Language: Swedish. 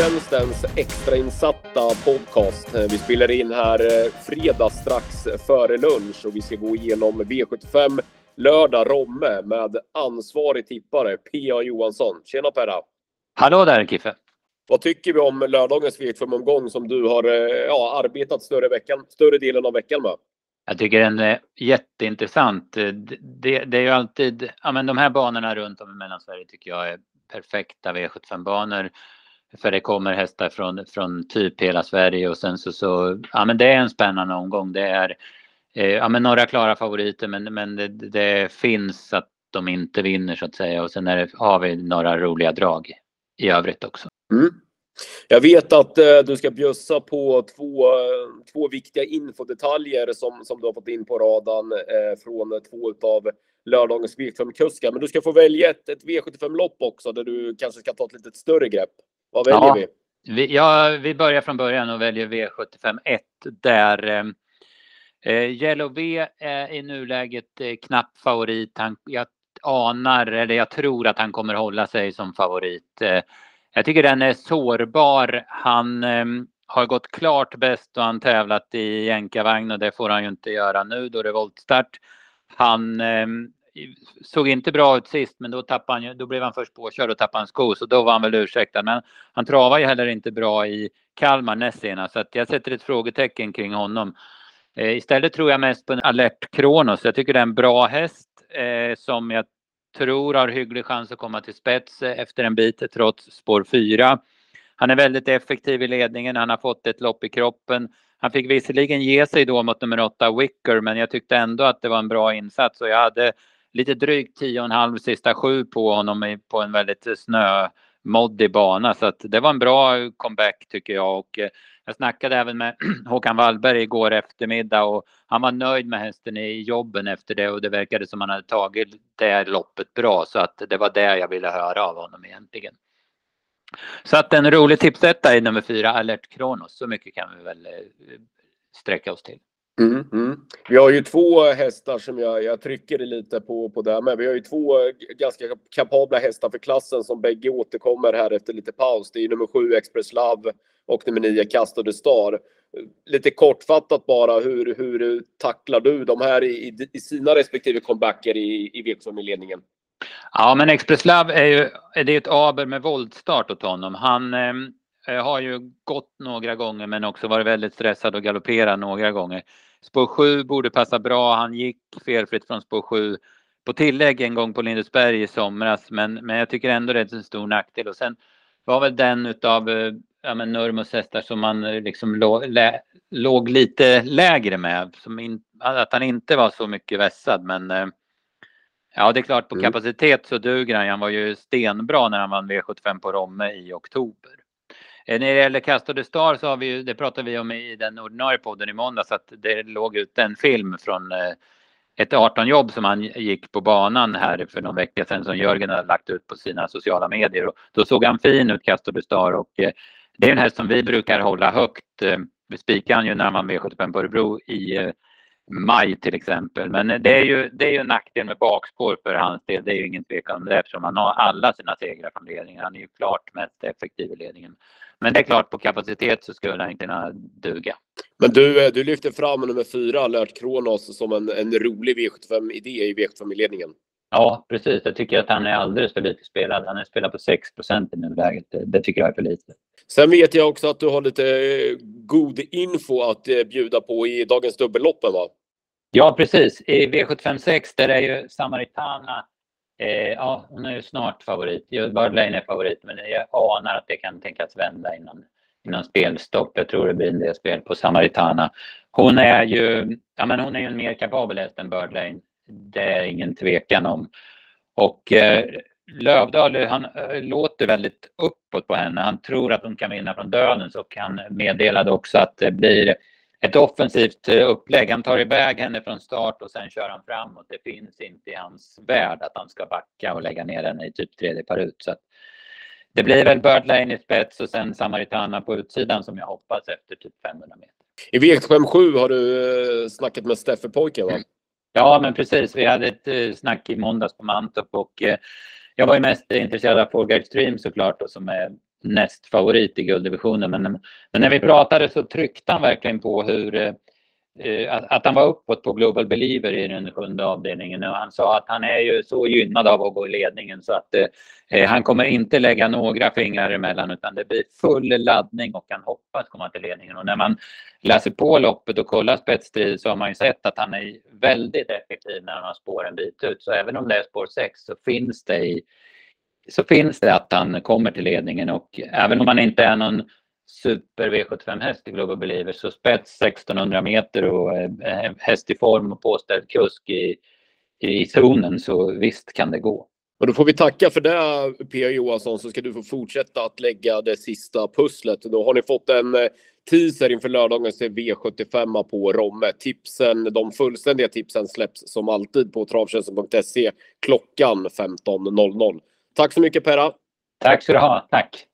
Räddningstjänstens extrainsatta podcast. Vi spelar in här eh, fredag strax före lunch och vi ska gå igenom V75 lördag Romme med ansvarig tippare P.A. Johansson. Tjena Perra! Hallå där Kiffe! Vad tycker vi om lördagens V75-omgång som du har eh, ja, arbetat större, veckan, större delen av veckan med? Jag tycker den är jätteintressant. Det, det, det är ju alltid, ja men de här banorna runt om i Mellansverige tycker jag är perfekta V75-banor. För det kommer hästar från, från typ hela Sverige och sen så, så ja men det är en spännande omgång. Det är eh, ja men några klara favoriter men, men det, det, finns att de inte vinner så att säga och sen är det, har vi några roliga drag i övrigt också. Mm. Jag vet att eh, du ska bjussa på två, två viktiga infodetaljer som, som du har fått in på radarn eh, från två av lördagens V75-kuskar. Men du ska få välja ett, ett V75-lopp också där du kanske ska ta ett lite större grepp. Vad väljer ja, vi? vi? Ja, vi börjar från början och väljer V75 1 där eh, eh, Yellow V är i nuläget eh, knapp favorit. Han, jag anar, eller jag tror att han kommer hålla sig som favorit. Eh, jag tycker den är sårbar. Han eh, har gått klart bäst och han tävlat i jänkarvagn och det får han ju inte göra nu då det är voltstart. Han eh, såg inte bra ut sist, men då, tappade han, då blev han först påkörd och tappade en sko, så då var han väl ursäktad. Men han travar ju heller inte bra i Kalmar näst senast, så att jag sätter ett frågetecken kring honom. Eh, istället tror jag mest på en Alert Kronos. Jag tycker det är en bra häst eh, som jag tror har hygglig chans att komma till spets eh, efter en bit trots spår 4. Han är väldigt effektiv i ledningen, han har fått ett lopp i kroppen. Han fick visserligen ge sig då mot nummer 8 Wicker, men jag tyckte ändå att det var en bra insats och jag hade lite drygt 10,5 sista sju på honom på en väldigt snömoddig bana. Så att det var en bra comeback tycker jag. Och eh, jag snackade även med Håkan Wallberg igår eftermiddag och han var nöjd med hästen i jobben efter det och det verkade som han hade tagit det loppet bra. Så att det var det jag ville höra av honom egentligen. Så att en rolig tipsetta i nummer fyra, Alert Kronos. Så mycket kan vi väl eh, sträcka oss till. Mm, mm. Vi har ju två hästar som jag, jag trycker lite på, på där med. Vi har ju två ganska kapabla hästar för klassen som bägge återkommer här efter lite paus. Det är nummer sju Express Love och nummer nio Castor de Star. Lite kortfattat bara, hur, hur tacklar du de här i, i sina respektive comebacker i, i V75-ledningen? Ja, men Express Love är ju det är ett aber med våldstart åt honom. Han eh, har ju gått några gånger men också varit väldigt stressad och galopperat några gånger. Spår 7 borde passa bra. Han gick felfritt från spår 7 på tillägg en gång på Lindesberg i somras. Men, men jag tycker ändå det är en stor nackdel. Och sen var väl den utav eh, ja, men Nurmos hästar som man eh, liksom låg, lä, låg lite lägre med. Som in, att han inte var så mycket vässad. Men ja, det är klart på mm. kapacitet så duger han. Han var ju stenbra när han vann V75 på Romme i oktober. Eh, när det gäller Castor de Star så har vi ju, det pratade vi om i den ordinarie podden i måndags, att det låg ut en film från eh, ett 18-jobb som han gick på banan här för någon vecka sedan som Jörgen har lagt ut på sina sociala medier. Och då såg han fin ut, Castor de Star, och eh, det är en häst som vi brukar hålla högt. Vi spikar han ju när man V75 på Örebro i maj till exempel. Men det är ju, det är ju en nackdel med bakspår för hans del. Det är ju ingen tvekan om det eftersom han har alla sina segrar från ledningen. Han är ju klart mest effektiv i ledningen. Men det är klart, på kapacitet så skulle han kunna duga. Men du, eh, du lyfter fram nummer fyra, Alert Kronos, som en, en rolig V75-idé i V75-ledningen. Ja, precis. Jag tycker att han är alldeles för lite spelad. Han är spelad på 6 procent i nuläget. Det tycker jag är för lite. Sen vet jag också att du har lite eh, god info att eh, bjuda på i dagens dubbelloppen, va? Ja, precis. I V756 där är ju Samaritana Eh, ja, hon är ju snart favorit. Birdlane är favorit, men jag anar att det kan tänkas vända innan, innan spelstopp. Jag tror det blir en del spel på Samaritana. Hon är ju, ja, men hon är ju en mer kapabel häst än Birdlane. Det är ingen tvekan om. Och eh, Lövdahl, han eh, låter väldigt uppåt på henne. Han tror att hon kan vinna från döden så han meddelade också att det blir ett offensivt eh, upplägg. Han tar iväg henne från start och sen kör han framåt. Det finns inte i hans värld att han ska backa och lägga ner henne i typ tredje par ut. Så det blir väl Bird Lane i spets och sen Samaritana på utsidan som jag hoppas efter typ 500 meter. I V7 har du eh, snackat med Steffe Pojken va? Ja, men precis. Vi hade ett eh, snack i måndags på Mantorp och jag var ju mest intresserad av Guide Stream såklart och som är näst favorit i gulddivisionen. Men, men när vi pratade så tryckte han verkligen på hur eh, att, att han var uppåt på Global Believer i den sjunde avdelningen och han sa att han är ju så gynnad av att gå i ledningen så att eh, eh han kommer inte lägga några fingrar emellan utan det blir full laddning och han hoppas komma till ledningen. Och när man läser på loppet och kollar spetsstrid så har man ju sett att han är väldigt effektiv när han har spår en bit ut. Så även om det är spår 6 så finns det i så finns det att han kommer till ledningen och även om han inte är någon super V75 häst i Global Believer. Så spets 1600 meter och eh, häst i form och påställd kusk i, i zonen. Så visst kan det gå. Och då får vi tacka för det P. Johansson så ska du få fortsätta att lägga det sista pusslet. Då har ni fått en eh, teaser inför lördagens V75 på Romme. Tipsen, de fullständiga tipsen släpps som alltid på travtjänsten.se klockan 15.00. Tack så mycket Perra! Tack ska du ha, tack!